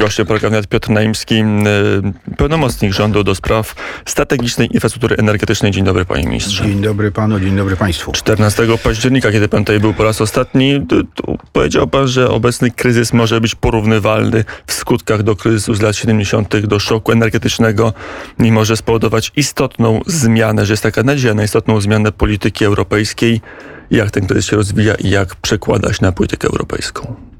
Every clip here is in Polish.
Gościem programu Piotr Naimski, y, pełnomocnik rządu do spraw strategicznej infrastruktury energetycznej. Dzień dobry panie ministrze. Dzień dobry panu, dzień dobry państwu. 14 października, kiedy pan tutaj był po raz ostatni, powiedział pan, że obecny kryzys może być porównywalny w skutkach do kryzysu z lat 70., do szoku energetycznego i może spowodować istotną zmianę, że jest taka nadzieja na istotną zmianę polityki europejskiej. Jak ten kryzys się rozwija i jak przekłada się na politykę europejską?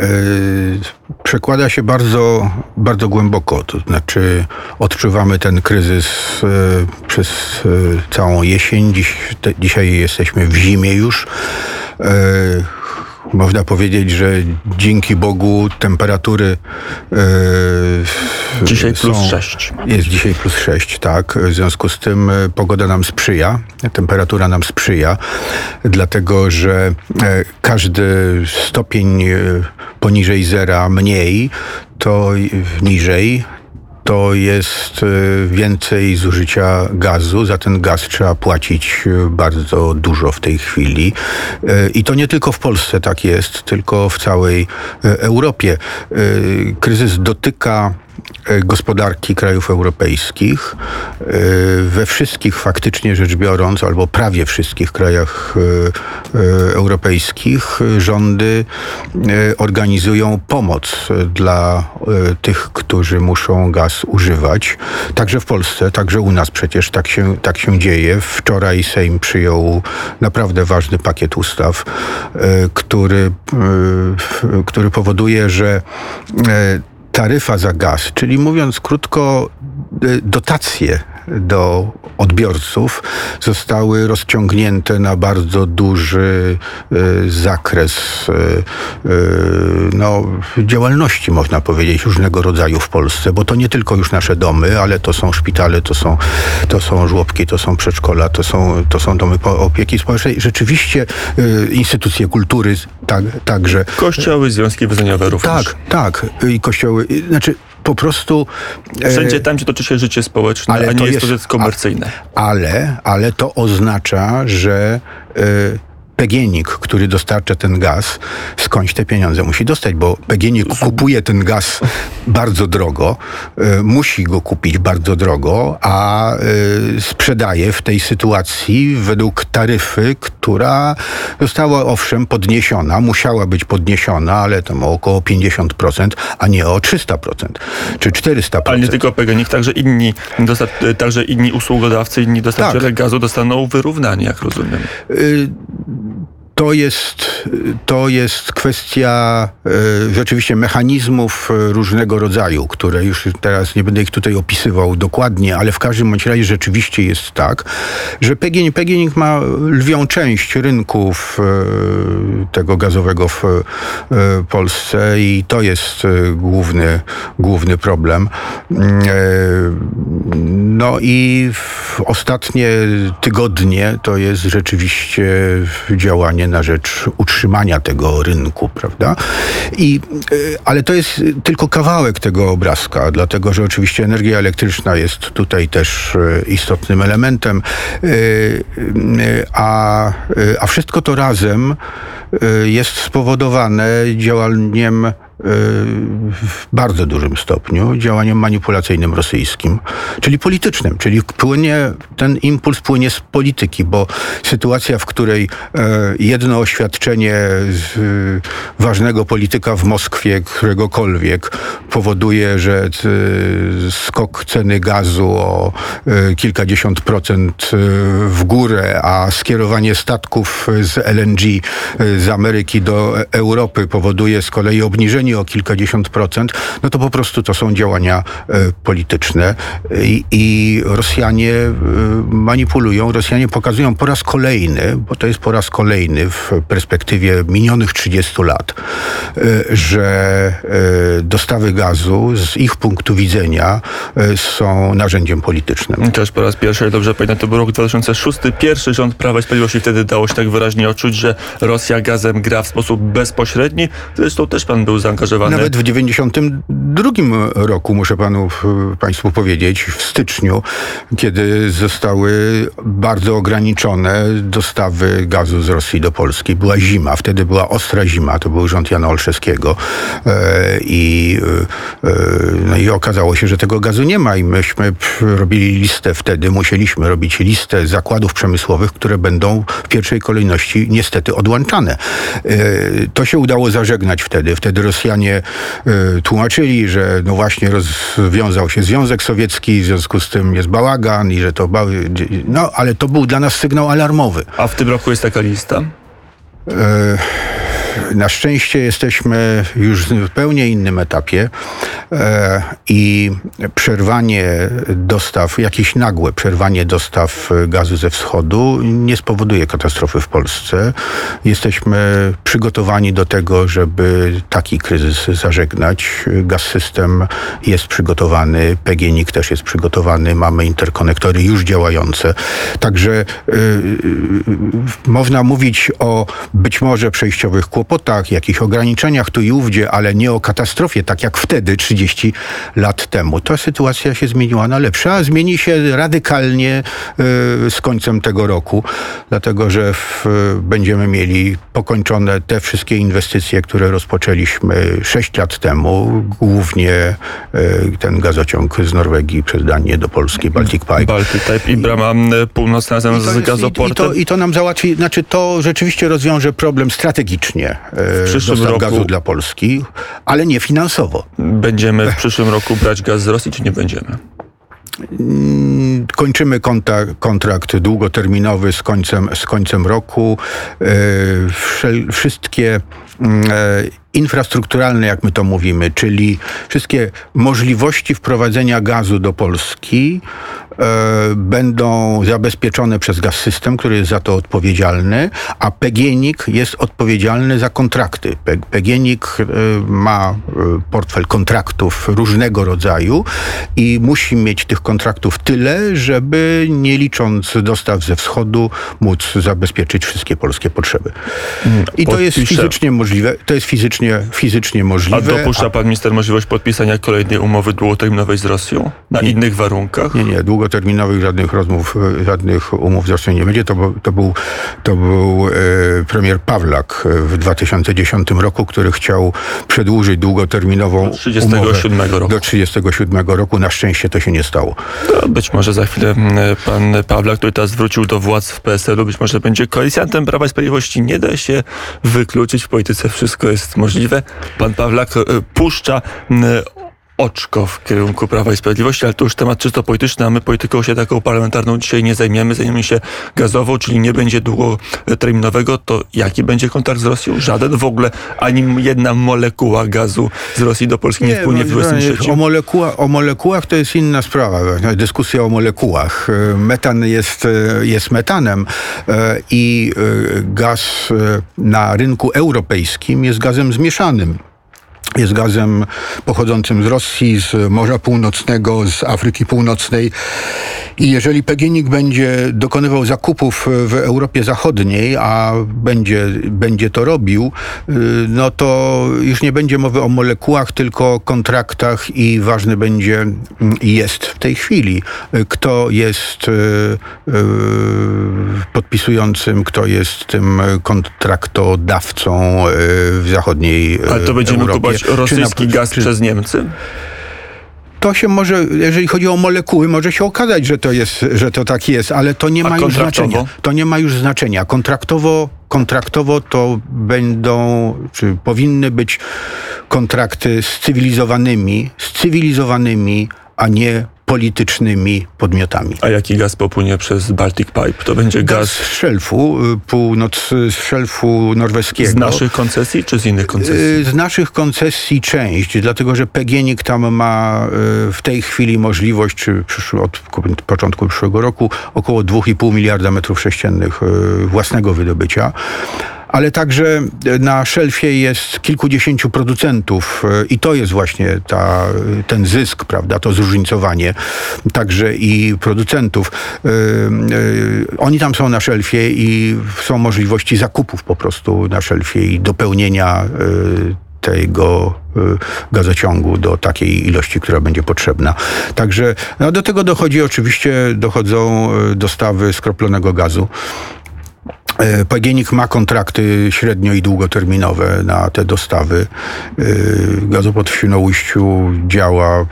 Yy, przekłada się bardzo, bardzo głęboko. To znaczy, odczuwamy ten kryzys yy, przez yy, całą jesień. Dziś, te, dzisiaj jesteśmy w zimie już. Można powiedzieć, że dzięki Bogu temperatury. Yy, dzisiaj plus są, 6. Jest dzisiaj plus 6, tak. W związku z tym pogoda nam sprzyja, temperatura nam sprzyja, dlatego że każdy stopień poniżej zera mniej, to niżej, to jest y, więcej zużycia gazu. Za ten gaz trzeba płacić y, bardzo dużo w tej chwili. Y, I to nie tylko w Polsce tak jest, tylko w całej Europie. Kryzys dotyka gospodarki krajów europejskich. E, we wszystkich faktycznie rzecz biorąc, albo prawie wszystkich krajach e, europejskich rządy organizują pomoc dla tych, którzy muszą gaz używać. Także w Polsce, także u nas przecież tak się, tak się dzieje. Wczoraj Sejm przyjął naprawdę ważny pakiet ustaw, który, który powoduje, że taryfa za gaz, czyli mówiąc krótko, y, dotacje do odbiorców zostały rozciągnięte na bardzo duży y, zakres y, no, działalności, można powiedzieć, różnego rodzaju w Polsce, bo to nie tylko już nasze domy, ale to są szpitale, to są, to są żłobki, to są przedszkola, to są, to są domy opieki społecznej. Rzeczywiście instytucje kultury tak, także. Kościoły, związki wyznaniowe również. Tak, tak. I kościoły, znaczy po prostu... E, Wszędzie tam, gdzie toczy się życie społeczne, ale a nie jest to rzecz komercyjne. Ale, ale to oznacza, że... Y, PGNiG, który dostarcza ten gaz, skądś te pieniądze musi dostać, bo PGNiG kupuje ten gaz bardzo drogo, y, musi go kupić bardzo drogo, a y, sprzedaje w tej sytuacji według taryfy, która została owszem podniesiona, musiała być podniesiona, ale tam o około 50%, a nie o 300% czy 400%. Ale nie tylko PGNiG, także inni, także inni usługodawcy, inni dostarczyciele tak. gazu dostaną wyrównanie, jak rozumiem. Y to jest, to jest kwestia e, rzeczywiście mechanizmów e, różnego rodzaju, które już teraz nie będę ich tutaj opisywał dokładnie, ale w każdym bądź razie rzeczywiście jest tak, że PGNiG, ma lwią część rynków e, tego gazowego w Polsce i to jest główny, główny problem. No i ostatnie tygodnie to jest rzeczywiście działanie na rzecz utrzymania tego rynku, prawda? I, e, ale to jest tylko kawałek tego obrazka, dlatego że oczywiście energia elektryczna jest tutaj też e, istotnym elementem, e, a, a wszystko to razem jest spowodowane działaniem w bardzo dużym stopniu działaniem manipulacyjnym rosyjskim, czyli politycznym, czyli płynie, ten impuls płynie z polityki, bo sytuacja, w której e, jedno oświadczenie ważnego polityka w Moskwie, któregokolwiek, powoduje, że skok ceny gazu o e, kilkadziesiąt procent e, w górę, a skierowanie statków z LNG z Ameryki do Europy powoduje z kolei obniżenie o kilkadziesiąt procent, no to po prostu to są działania e, polityczne I, i Rosjanie e, manipulują, Rosjanie pokazują po raz kolejny, bo to jest po raz kolejny w perspektywie minionych 30 lat, e, że dostawy gazu z ich punktu widzenia są narzędziem politycznym. Też po raz pierwszy, dobrze pamiętam, to był rok 2006, pierwszy rząd Prawa i Sprawiedliwości wtedy dało się tak wyraźnie odczuć, że Rosja gazem gra w sposób bezpośredni. Zresztą też pan był zaangażowany zaangażowany. Nawet w 92 roku, muszę panu, państwu powiedzieć, w styczniu, kiedy zostały bardzo ograniczone dostawy gazu z Rosji do Polski. Była zima, wtedy była ostra zima, to był rząd Jana Olszewskiego e, i, e, no i okazało się, że tego gazu nie ma i myśmy robili listę wtedy, musieliśmy robić listę zakładów przemysłowych, które będą w pierwszej kolejności niestety odłączane. E, to się udało zażegnać wtedy. Wtedy Rosjanie tłumaczyli, że no właśnie rozwiązał się Związek Sowiecki, w związku z tym jest bałagan i że to... No, ale to był dla nas sygnał alarmowy. A w tym roku jest taka lista? Na szczęście jesteśmy już w zupełnie innym etapie e, i przerwanie dostaw, jakieś nagłe przerwanie dostaw gazu ze wschodu nie spowoduje katastrofy w Polsce. Jesteśmy przygotowani do tego, żeby taki kryzys zażegnać. Gaz system jest przygotowany, PGNiG też jest przygotowany, mamy interkonektory już działające. Także y, y, można mówić o być może przejściowych kłopotach, jakichś ograniczeniach tu i ówdzie, ale nie o katastrofie, tak jak wtedy, 30 lat temu. Ta sytuacja się zmieniła na lepsze, a zmieni się radykalnie y, z końcem tego roku, dlatego że w, będziemy mieli pokończone te wszystkie inwestycje, które rozpoczęliśmy 6 lat temu, głównie y, ten gazociąg z Norwegii przez Danię do Polski, Baltic Pipe. Baltic Pipe i brama północna razem z gazoportem. I, to, I to nam załatwi, znaczy to rzeczywiście rozwiąże problem strategicznie w przyszłym dostaw roku gazu dla Polski, ale nie finansowo. Będziemy w przyszłym roku brać gaz z Rosji, czy nie będziemy? Mm, kończymy kontrakt długoterminowy z końcem, z końcem roku. E, wszystkie e, infrastrukturalne, jak my to mówimy, czyli wszystkie możliwości wprowadzenia gazu do Polski e, będą zabezpieczone przez Gaz System, który jest za to odpowiedzialny, a PGNiG jest odpowiedzialny za kontrakty. PGNiG e, ma e, portfel kontraktów różnego rodzaju i musi mieć tych kontraktów tyle, żeby nie licząc dostaw ze wschodu móc zabezpieczyć wszystkie polskie potrzeby. I to jest fizycznie możliwe. To jest fizycznie fizycznie, możliwe. A dopuszcza pan minister możliwość podpisania kolejnej umowy długoterminowej z Rosją? Na nie, innych warunkach? Nie, nie. Długoterminowych żadnych rozmów, żadnych umów z Rosją nie będzie. To, to był, to był e, premier Pawlak w 2010 roku, który chciał przedłużyć długoterminową do 37 umowę roku. do 37 roku. Na szczęście to się nie stało. To być może za chwilę pan Pawlak, który teraz wrócił do władz w PSL-u, być może będzie koalicjantem Prawa i Sprawiedliwości. Nie da się wykluczyć. W polityce wszystko jest możliwe możliwe. Pan Pawlak e, puszcza oczko w kierunku Prawa i Sprawiedliwości, ale to już temat czysto polityczny, a my polityką się taką parlamentarną dzisiaj nie zajmiemy. Zajmiemy się gazową, czyli nie będzie długoterminowego. To jaki będzie kontakt z Rosją? Żaden w ogóle, ani jedna molekuła gazu z Rosji do Polski nie, nie wpłynie w 23. O, molekuła, o molekułach to jest inna sprawa. Dyskusja o molekułach. Metan jest, jest metanem e, i e, gaz e, na rynku europejskim jest gazem zmieszanym jest gazem pochodzącym z Rosji, z Morza Północnego, z Afryki Północnej. I jeżeli PGNiG będzie dokonywał zakupów w Europie Zachodniej, a będzie, będzie to robił, y, no to już nie będzie mowy o molekułach, tylko o kontraktach i ważny będzie i jest w tej chwili, kto jest y, y, podpisującym, kto jest tym kontraktodawcą w zachodniej Ale to będziemy Europie. kupować rosyjski na, gaz czy... przez Niemcy? to się może, jeżeli chodzi o molekuły, może się okazać, że to jest, że to tak jest, ale to nie ma już znaczenia. To nie ma już znaczenia. Kontraktowo, kontraktowo to będą, czy powinny być kontrakty z cywilizowanymi, z cywilizowanymi, a nie politycznymi podmiotami. A jaki gaz popłynie przez Baltic Pipe? To będzie gaz... gaz z szelfu, y, północ, z szelfu norweskiego. Z naszych koncesji czy z innych koncesji? Y, z naszych koncesji część, dlatego że PGNiG tam ma y, w tej chwili możliwość, czy od początku przyszłego roku, około 2,5 miliarda metrów sześciennych własnego wydobycia ale także na szelfie jest kilkudziesięciu producentów e, i to jest właśnie ta, ten zysk, prawda, to zróżnicowanie także i producentów. E, e, oni tam są na szelfie i są możliwości zakupów po prostu na szelfie i dopełnienia tego gazociągu do takiej ilości, która będzie potrzebna. Także no, do tego dochodzi oczywiście, dochodzą dostawy skroplonego gazu. E, PGNiG ma kontrakty średnio i długoterminowe na te dostawy. E, gazoport w Świnoujściu działa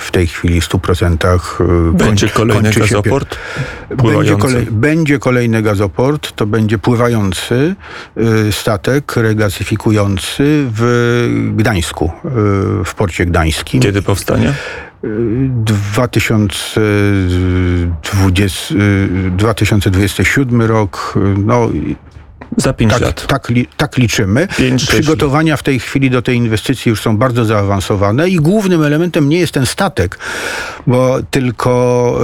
w tej chwili w 100%. E, będzie kolejny gazoport? Będzie, kolej, będzie kolejny gazoport. To będzie pływający statek regazyfikujący w Gdańsku, w porcie gdańskim. Kiedy powstanie? 2020, 2027 rok, no za pięć tak, lat. Tak, tak liczymy. Przygotowania w tej chwili do tej inwestycji już są bardzo zaawansowane i głównym elementem nie jest ten statek, bo tylko,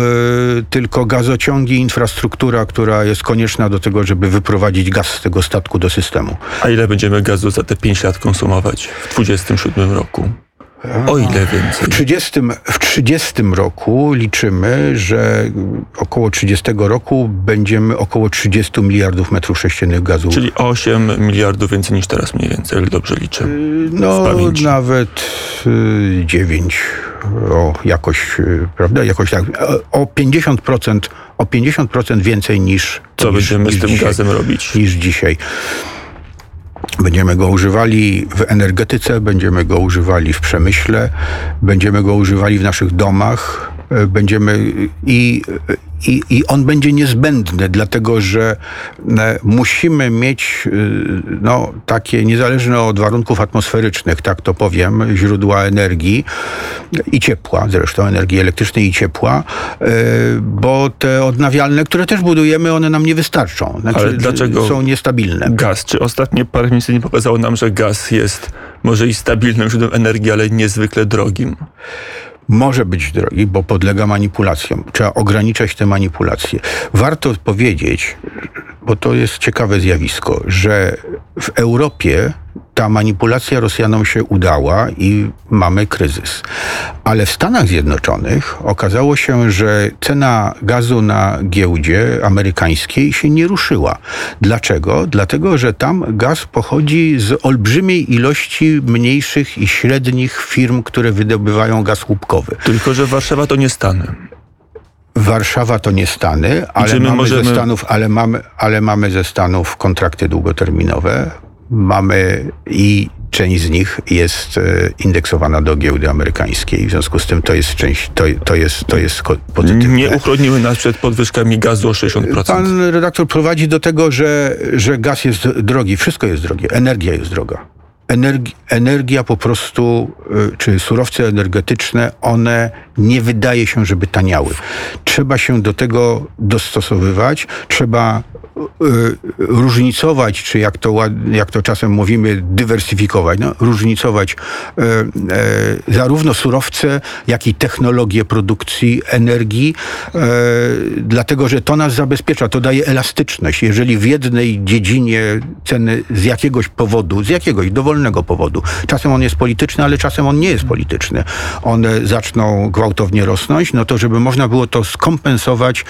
y, tylko gazociągi, infrastruktura, która jest konieczna do tego, żeby wyprowadzić gaz z tego statku do systemu. A ile będziemy gazu za te pięć lat konsumować w 2027 roku? O ile więcej? W 30, w 30 roku liczymy, że około 30 roku będziemy około 30 miliardów metrów sześciennych gazu. Czyli 8 miliardów więcej niż teraz mniej więcej, jak dobrze liczę. No, nawet 9. Y, o, jakoś, y, prawda? Jakoś tak. O 50%, o 50% więcej niż. Co niż, będziemy niż z tym dzisiaj, gazem robić? Niż dzisiaj. Będziemy go używali w energetyce, będziemy go używali w przemyśle, będziemy go używali w naszych domach, będziemy i, i, I on będzie niezbędny, dlatego że e, musimy mieć e, no, takie niezależne od warunków atmosferycznych, tak to powiem, źródła energii i ciepła, zresztą energii elektrycznej i ciepła, e, bo te odnawialne, które też budujemy, one nam nie wystarczą. Znaczy, Ale dlaczego są niestabilne. Gaz. Czy ostatnie parę miesięcy nie pokazało nam, że gaz jest może i stabilnym źródłem energii, ale niezwykle drogim? Może być drogi, bo podlega manipulacjom. Trzeba ograniczać te manipulacje. Warto powiedzieć, bo to jest ciekawe zjawisko, że w Europie ta manipulacja Rosjanom się udała i mamy kryzys. Ale w Stanach Zjednoczonych okazało się, że cena gazu na giełdzie amerykańskiej się nie ruszyła. Dlaczego? Dlatego, że tam gaz pochodzi z olbrzymiej ilości mniejszych i średnich firm, które wydobywają gaz łupkowy. Tylko, że Warszawa to nie Stany. Warszawa to nie Stany, ale mamy możemy... ze Stanów, ale mamy, ale mamy ze Stanów kontrakty długoterminowe. Mamy i część z nich jest e, indeksowana do giełdy amerykańskiej. W związku z tym to jest część, to, to jest, to jest pozytywne. Nie uchroniły nas przed podwyżkami gazu o 60%. Pan redaktor prowadzi do tego, że, że gaz jest drogi. Wszystko jest drogie. Energia jest droga energi energia po prostu, y, czy surowce energetyczne, one nie wydaje się, żeby taniały. Trzeba się do tego dostosowywać, trzeba y, różnicować, czy jak to, jak to czasem mówimy, dywersyfikować, no, różnicować y, zarówno surowce, jak i technologię produkcji energii, dlatego że to nas zabezpiecza, to daje elastyczność. Jeżeli w jednej dziedzinie ceny z jakiegoś powodu, z jakiegoś dowolnego powodu. Czasem on jest polityczny, ale czasem on nie jest polityczny. One zaczną gwałtownie rosnąć, no to żeby można było to skompensować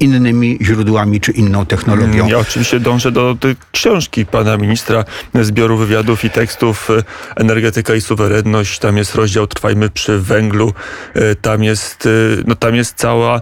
innymi źródłami czy inną technologią. Ja oczywiście dążę do tej książki pana ministra zbioru wywiadów i tekstów Energetyka i suwerenność. Tam jest rozdział Trwajmy przy węglu. Tam jest, no tam jest cała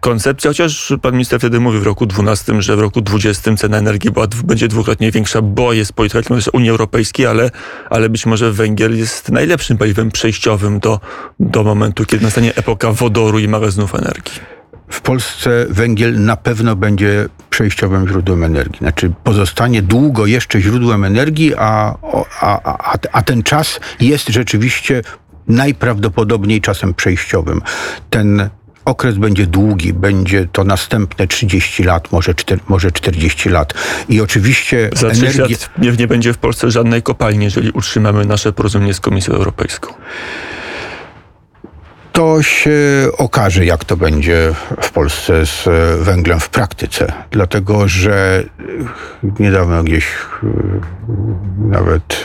koncepcja, chociaż pan minister wtedy mówił w roku 12, że w roku 20 cena energii była, będzie dwukrotnie większa, bo jest polityka Unii Europejskiej, ale, ale być może węgiel jest najlepszym paliwem przejściowym do, do momentu, kiedy nastanie epoka wodoru i magazynów energii. W Polsce węgiel na pewno będzie przejściowym źródłem energii. Znaczy pozostanie długo jeszcze źródłem energii, a, a, a, a ten czas jest rzeczywiście najprawdopodobniej czasem przejściowym. Ten okres będzie długi, będzie to następne 30 lat, może, 4, może 40 lat. I oczywiście Za energia... lat nie, nie będzie w Polsce żadnej kopalni, jeżeli utrzymamy nasze porozumienie z Komisją Europejską to się okaże, jak to będzie w Polsce z węglem w praktyce. Dlatego, że niedawno gdzieś nawet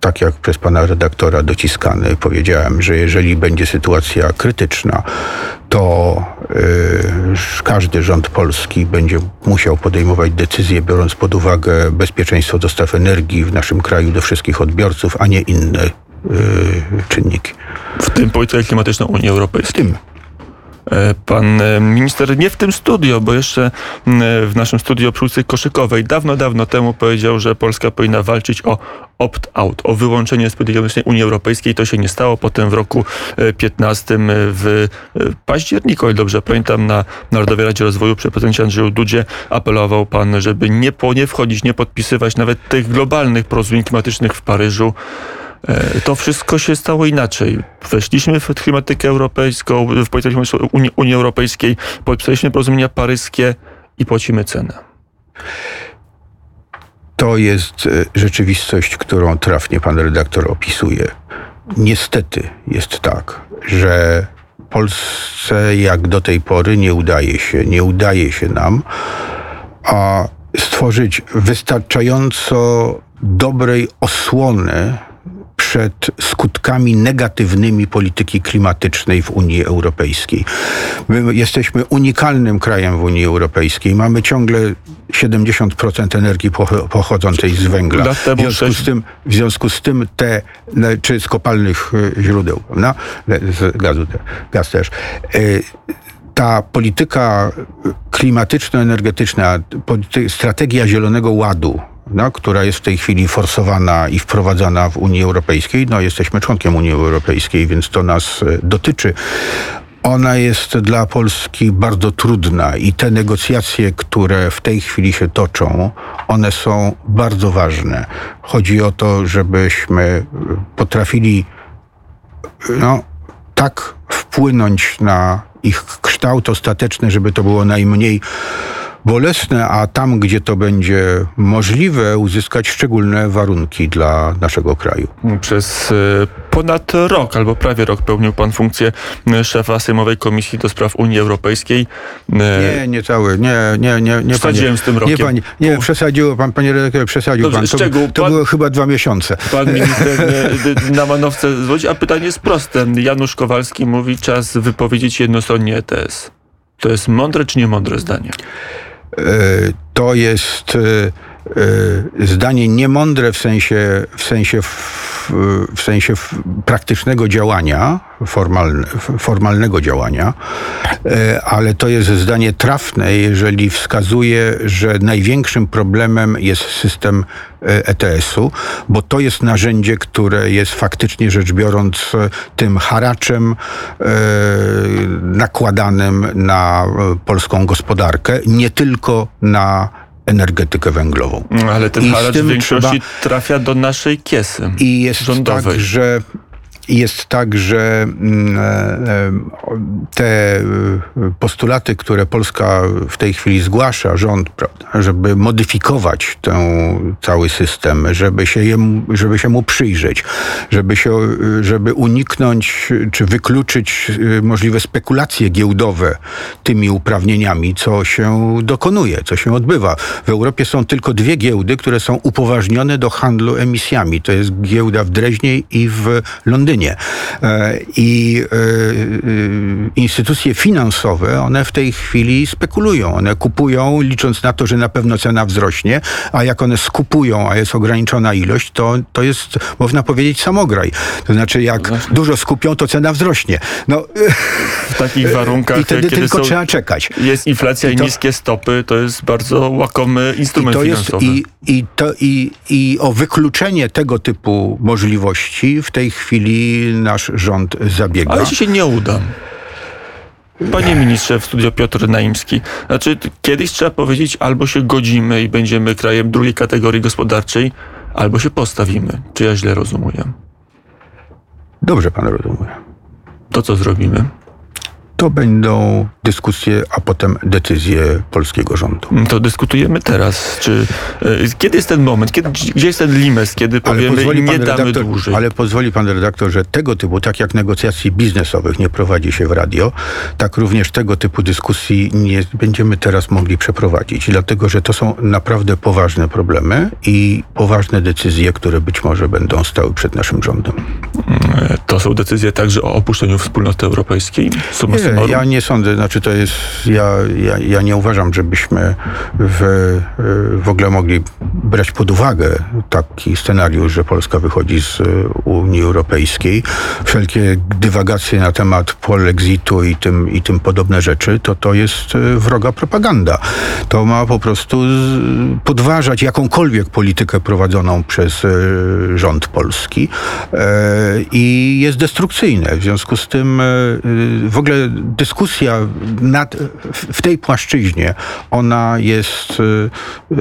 tak jak przez pana redaktora dociskany powiedziałem, że jeżeli będzie sytuacja krytyczna, to każdy rząd polski będzie musiał podejmować decyzje, biorąc pod uwagę bezpieczeństwo dostaw energii w naszym kraju do wszystkich odbiorców, a nie inne czynniki. W tym politykę klimatyczną Unii Europejskiej. W tym. E, pan e, minister nie w tym studio, bo jeszcze w naszym studio przy ulicy Koszykowej dawno, dawno temu powiedział, że Polska powinna walczyć o opt-out, o wyłączenie z polityki Unii Europejskiej. To się nie stało. Potem w roku 15 w październiku, o dobrze pamiętam, na Narodowej Radzie Rozwoju przy prezydencie Andrzeju Dudzie apelował pan, żeby nie, po, nie wchodzić, nie podpisywać nawet tych globalnych porozumień klimatycznych w Paryżu. E, to wszystko się stało inaczej. Weszliśmy w klimatykę europejską, w politykę Unii, Unii Europejskiej, podpisaliśmy porozumienia paryskie i płacimy cenę. To jest e, rzeczywistość, którą trafnie pan redaktor opisuje. Niestety jest tak, że Polsce jak do tej pory nie udaje się, nie udaje się nam a stworzyć wystarczająco dobrej osłony przed skutkami negatywnymi polityki klimatycznej w Unii Europejskiej. My jesteśmy unikalnym krajem w Unii Europejskiej. Mamy ciągle 70% energii pochodzącej z węgla. W związku z tym, w związku z tym te, czy z kopalnych e, źródeł, prawda? Z gazu, gaz też e, ta polityka klimatyczno-energetyczna, strategia Zielonego Ładu, no, która jest w tej chwili forsowana i wprowadzana w Unii Europejskiej. No, jesteśmy członkiem Unii Europejskiej, więc to nas e, dotyczy. Ona jest dla Polski bardzo trudna i te negocjacje, które w tej chwili się toczą, one są bardzo ważne. Chodzi o to, żebyśmy e, potrafili no, tak wpłynąć na ich kształt ostateczny, żeby to było najmniej bolesne, a tam, gdzie to będzie możliwe, uzyskać szczególne warunki dla naszego kraju. Przez e, ponad rok, albo prawie rok pełnił pan funkcję e, szefa Sejmowej Komisji do Spraw Unii Europejskiej. E, nie, nie cały, nie, nie, nie. nie Przesadziłem z tym rokiem. Nie, panie, nie przesadził pan, panie redaktorze, przesadził Dobrze, pan. To, szczegół, to pan, było chyba dwa miesiące. Pan minister na manowce zwodzi, a pytanie jest proste. Janusz Kowalski mówi, czas wypowiedzieć jednostronnie ETS. To jest mądre czy niemądre zdanie? E, to jest e, zdanie niemądre w sensie, w sensie, w, w sensie praktycznego działania, formalne, formalnego działania, ale to jest zdanie trafne, jeżeli wskazuje, że największym problemem jest system ETS-u, bo to jest narzędzie, które jest faktycznie rzecz biorąc tym haraczem nakładanym na polską gospodarkę, nie tylko na energetykę węglową. Ale ten I haracz w większości trzeba... trafia do naszej kiesy I jest rządowej. tak, że jest tak, że mm, e, e, te e, postulaty, które Polska w tej chwili zgłasza, rząd, żeby modyfikować ten cały system, żeby się, jemu, żeby się mu przyjrzeć, żeby, się, żeby uniknąć czy wykluczyć możliwe spekulacje giełdowe tymi uprawnieniami, co się dokonuje, co się odbywa. W Europie są tylko dwie giełdy, które są upoważnione do handlu emisjami. To jest giełda w Dreźnie i w Londynie. E, I e, e, instytucje finansowe, one w tej chwili spekulują. One kupują, licząc na to, że na pewno cena wzrośnie, a jak one skupują, a jest ograniczona ilość, to, to jest, można powiedzieć, samograj. To znaczy, jak no dużo skupią, to cena wzrośnie. No, w takich warunkach, I wtedy tylko są, trzeba czekać. Jest inflacja i, to, i, niskie stopy, to jest bardzo łakomy instrument i to finansowy. Jest, i, i, to, i, I o wykluczenie tego typu możliwości w tej chwili nasz rząd zabiega. Ale ci się nie uda. Panie ministrze, w studio Piotr Naimski. Znaczy, kiedyś trzeba powiedzieć, albo się godzimy i będziemy krajem drugiej kategorii gospodarczej, albo się postawimy. Czy ja źle rozumiem? Dobrze pan rozumie. To co zrobimy? To będą dyskusje, a potem decyzje polskiego rządu. Mm, to dyskutujemy teraz. Czy, e, kiedy jest ten moment? Kiedy, gdzie jest ten limes, kiedy powiemy nie damy redaktor, dłużej? Ale pozwoli pan redaktor, że tego typu, tak jak negocjacji biznesowych nie prowadzi się w radio, tak również tego typu dyskusji nie będziemy teraz mogli przeprowadzić. Dlatego, że to są naprawdę poważne problemy i poważne decyzje, które być może będą stały przed naszym rządem. Mm, to są decyzje także o opuszczeniu wspólnoty europejskiej? Summa nie, ja nie sądzę. Znaczy to jest, ja, ja, ja nie uważam, żebyśmy w, w ogóle mogli brać pod uwagę taki scenariusz, że Polska wychodzi z Unii Europejskiej. Wszelkie dywagacje na temat polexitu i tym, i tym podobne rzeczy, to to jest wroga propaganda. To ma po prostu podważać jakąkolwiek politykę prowadzoną przez rząd polski i jest destrukcyjne. W związku z tym e, w ogóle dyskusja nad, w tej płaszczyźnie, ona jest, e, e,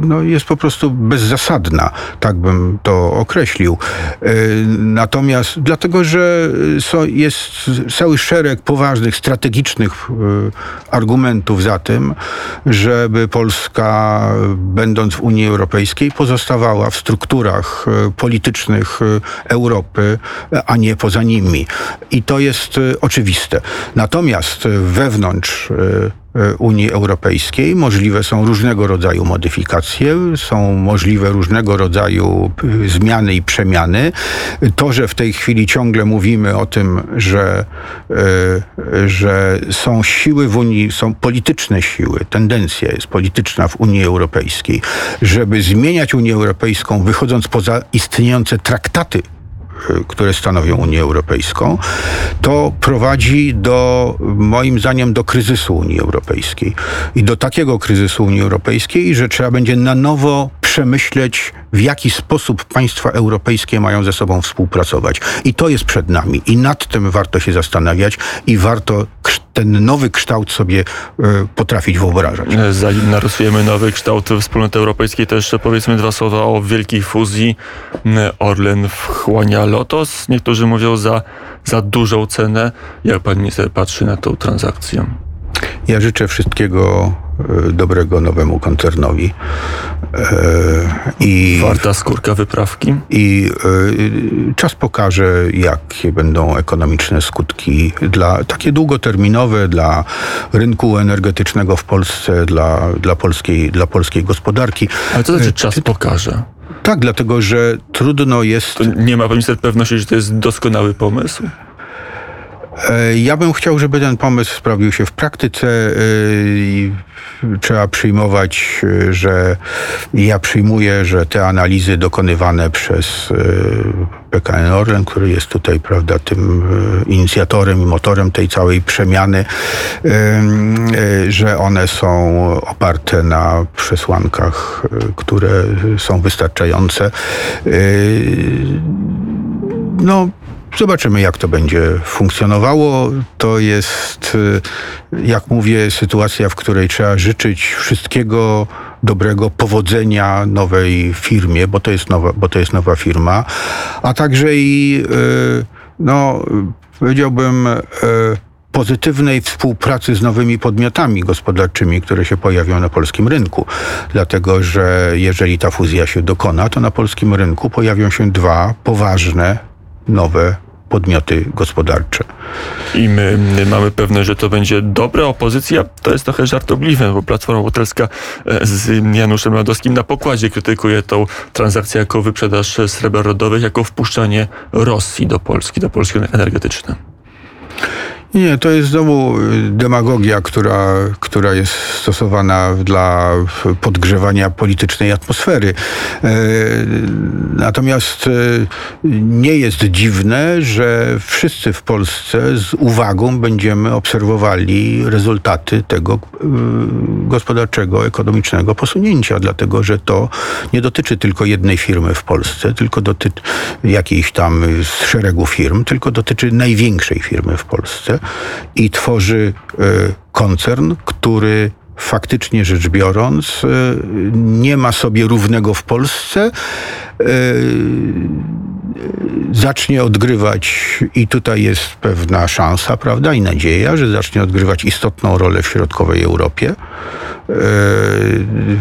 no jest po prostu bezzasadna, tak bym to określił. Natomiast dlatego, że jest cały szereg poważnych, strategicznych argumentów za tym, żeby Polska, będąc w Unii Europejskiej, pozostawała w strukturach politycznych Europy, a nie poza nimi. I to jest e, oczywiste. Natomiast wewnątrz e, E, Unii Europejskiej. Możliwe są różnego rodzaju modyfikacje, są możliwe różnego rodzaju e, zmiany i przemiany. To, że w tej chwili ciągle mówimy o tym, że, że są siły w Unii, są polityczne siły, tendencja jest polityczna w Unii Europejskiej, żeby zmieniać Unię Europejską, wychodząc poza istniejące traktaty które stanowią Unię Europejską, to prowadzi do, moim zdaniem, do kryzysu Unii Europejskiej. I do takiego kryzysu Unii Europejskiej, że trzeba będzie na nowo przemyśleć, w jaki sposób państwa europejskie mają ze sobą współpracować. I to jest przed nami. I nad tym warto się zastanawiać i warto ten nowy kształt sobie y, potrafić wyobrażać. E, zanim narysujemy nowy kształt wspólnoty europejskiej, to jeszcze powiedzmy dwa słowa o wielkiej fuzji. Orlen wchłania Lotos. Niektórzy mówią za, za dużą cenę. Jak pan minister patrzy na tą transakcję? Ja życzę wszystkiego dobrego nowemu koncernowi. E, I, Warta skórka wyprawki? I e, czas pokaże, jakie będą ekonomiczne skutki dla takie długoterminowe dla rynku energetycznego w Polsce, dla, dla, polskiej, dla polskiej gospodarki. Ale co znaczy czas pokaże? Tak, dlatego że trudno jest. To nie ma pan minister pewności, że to jest doskonały pomysł? E, ja bym chciał, żeby ten pomysł sprawdził się w praktyce. E, trzeba przyjmować, e, że ja przyjmuję, że te analizy dokonywane przez PKN Orlen, który jest tutaj, prawda, tym inicjatorem i motorem tej całej przemiany, że one są oparte na przesłankach, które są wystarczające. No, Zobaczymy, jak to będzie funkcjonowało. To jest, y, jak mówię, sytuacja, w której trzeba życzyć wszystkiego dobrego, powodzenia nowej firmie, bo to jest nowa, bo to jest nowa firma, a także i, y, no, powiedziałbym, y, pozytywnej współpracy z nowymi podmiotami gospodarczymi, które się pojawią na polskim rynku. Dlatego, że jeżeli ta fuzja się dokona, to na polskim rynku pojawią się dwa poważne, nowe podmioty gospodarcze. I my, my mamy pewność, że to będzie dobra opozycja. To jest trochę żartobliwe, bo Platforma Obywatelska e, z Januszem Ladowskim na pokładzie krytykuje tą transakcję jako wyprzedaż sreber rodowych, jako wpuszczanie Rosji do Polski, do Polski energetyczne. Nie, to jest znowu y, demagogia, która, która jest stosowana dla podgrzewania politycznej atmosfery. E, natomiast e, nie jest dziwne, że wszyscy w Polsce z uwagą będziemy obserwowali rezultaty tego gospodarczego, ekonomicznego posunięcia, dlatego że to nie dotyczy tylko jednej firmy w Polsce, tylko dotyczy jakiejś tam z szeregu firm, tylko dotyczy największej firmy w Polsce i tworzy e, koncern, który faktycznie rzecz biorąc, e, nie ma sobie równego w Polsce, e, zacznie odgrywać, i tutaj jest pewna szansa, prawda, i nadzieja, że zacznie odgrywać istotną rolę w środkowej Europie,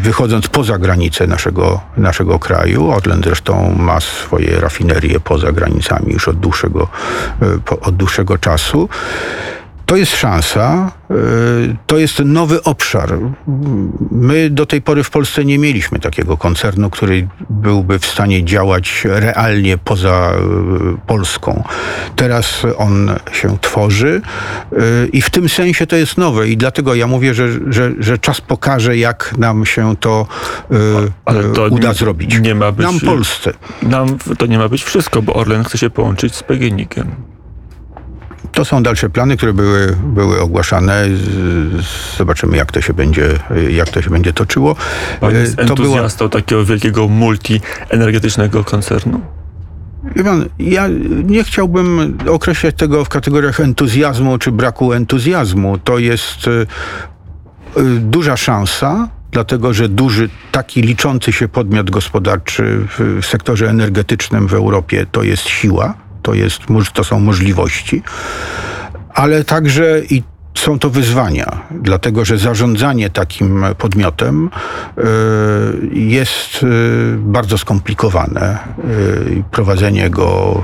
wychodząc poza granice naszego, naszego kraju. Orlen zresztą ma swoje rafinerie poza granicami już od dłuższego, od dłuższego czasu. To jest szansa, y, to jest nowy obszar. My do tej pory w Polsce nie mieliśmy takiego koncernu, który byłby w stanie działać realnie poza y, Polską. Teraz on się tworzy y, i w tym sensie to jest nowe i dlatego ja mówię, że, że, że czas pokaże, jak nam się to, to uda nie- zrobić. nie ma być- Nam Polsce. Nam to nie ma być wszystko, bo Orlen chce się połączyć z PGNiG-em. To są dalsze plany, które były, były ogłaszane. Zobaczymy, jak to się będzie, jak to się będzie toczyło. Pan jest E, To była, entuzjastą takiego wielkiego multi-energetycznego koncernu? Wie pan, ja nie chciałbym określać tego w kategoriach entuzjazmu czy braku entuzjazmu. To jest y, y, duża szansa, dlatego że duży, taki liczący się podmiot gospodarczy w sektorze energetycznym w Europie to jest siła, to, jest, to są możliwości, ale także i są to wyzwania, dlatego że zarządzanie takim podmiotem y, jest y, bardzo skomplikowane. I Prowadzenie go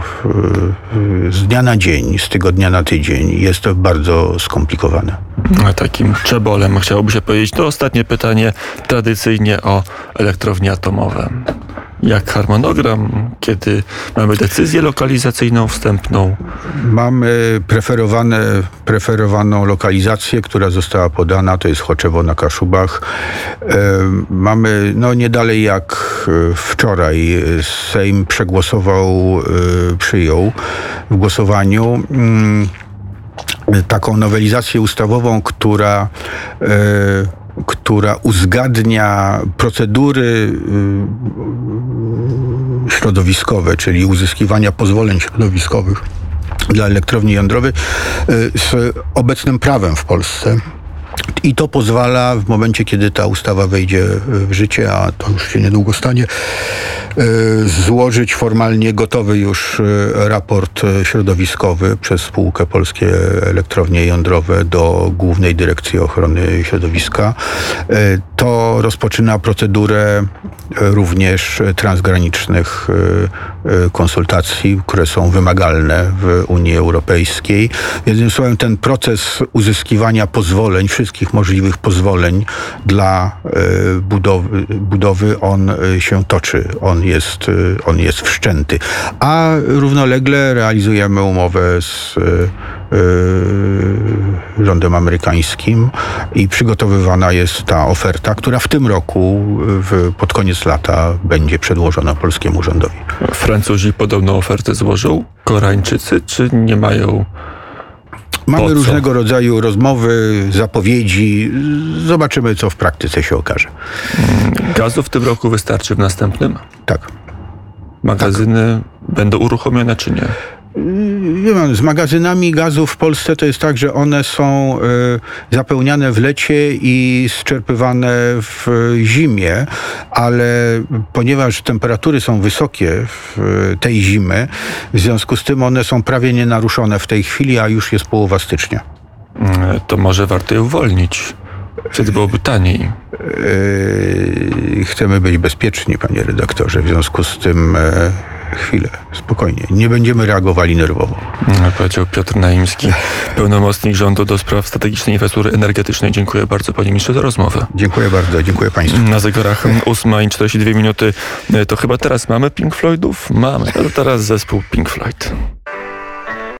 z dnia na dzień, z tygodnia na tydzień jest to bardzo skomplikowane. A Takim czebolem chciałoby się powiedzieć. To ostatnie pytanie, tradycyjnie o elektrownie atomowe. Jak harmonogram, kiedy mamy decyzję lokalizacyjną wstępną? Mamy preferowane, preferowaną lokalizację, która została podana, to jest Choczewo na Kaszubach. E, Mamy, no nie dalej jak e, wczoraj, e, Sejm przegłosował, przyjął w głosowaniu mm, taką nowelizację ustawową, która, która uzgadnia procedury y, środowiskowe, czyli uzyskiwania pozwoleń środowiskowych dla elektrowni jądrowej y, z obecnym prawem w Polsce. I to pozwala w momencie, kiedy ta ustawa wejdzie w życie, a to już się niedługo stanie, y, złożyć formalnie gotowy już y, raport y, środowiskowy przez spółkę Polskie Elektrownie Jądrowe do Głównej Dyrekcji Ochrony Środowiska. To rozpoczyna procedurę również transgranicznych konsultacji, które są wymagalne w Unii Europejskiej. Jednym słowem, ten proces uzyskiwania pozwoleń, wszystkich możliwych pozwoleń dla y, budowy, budowy on y, się toczy. On jest, y, on jest wszczęty. A równolegle realizujemy umowę z rządem amerykańskim i przygotowywana jest ta oferta, która w tym roku, w, pod koniec lata, będzie przedłożona polskiemu rządowi. Francuzi podobną ofertę złożą? Koreańczycy, czy nie mają? Mamy Po co? różnego rodzaju rozmowy, zapowiedzi. Zobaczymy, co w praktyce się okaże. Gazu w tym roku wystarczy w następnym? Tak. Magazyny będą uruchomione, czy nie? Wie pan, z magazynami gazu w Polsce to jest tak, że one są y, zapełniane w lecie i zczerpywane w zimie, ale ponieważ temperatury są wysokie w y, tej zimy, w związku z tym one są prawie nienaruszone w tej chwili, a już jest połowa stycznia. Mm, To może warto je uwolnić. Wtedy byłoby taniej. Chcemy być bezpieczni, panie redaktorze, w związku z tym e, chwilę, spokojnie. Nie będziemy reagowali nerwowo. Mm, Powiedział Piotr Naimski, pełnomocnik rządu do spraw strategicznej infrastruktury energetycznej. Dziękuję bardzo panie ministrze za rozmowę. Dziękuję bardzo, dziękuję państwu. Na zegarach 8 i 42 minuty. To chyba teraz mamy Pink Floydów? Mamy. Ale teraz zespół Pink Floyd.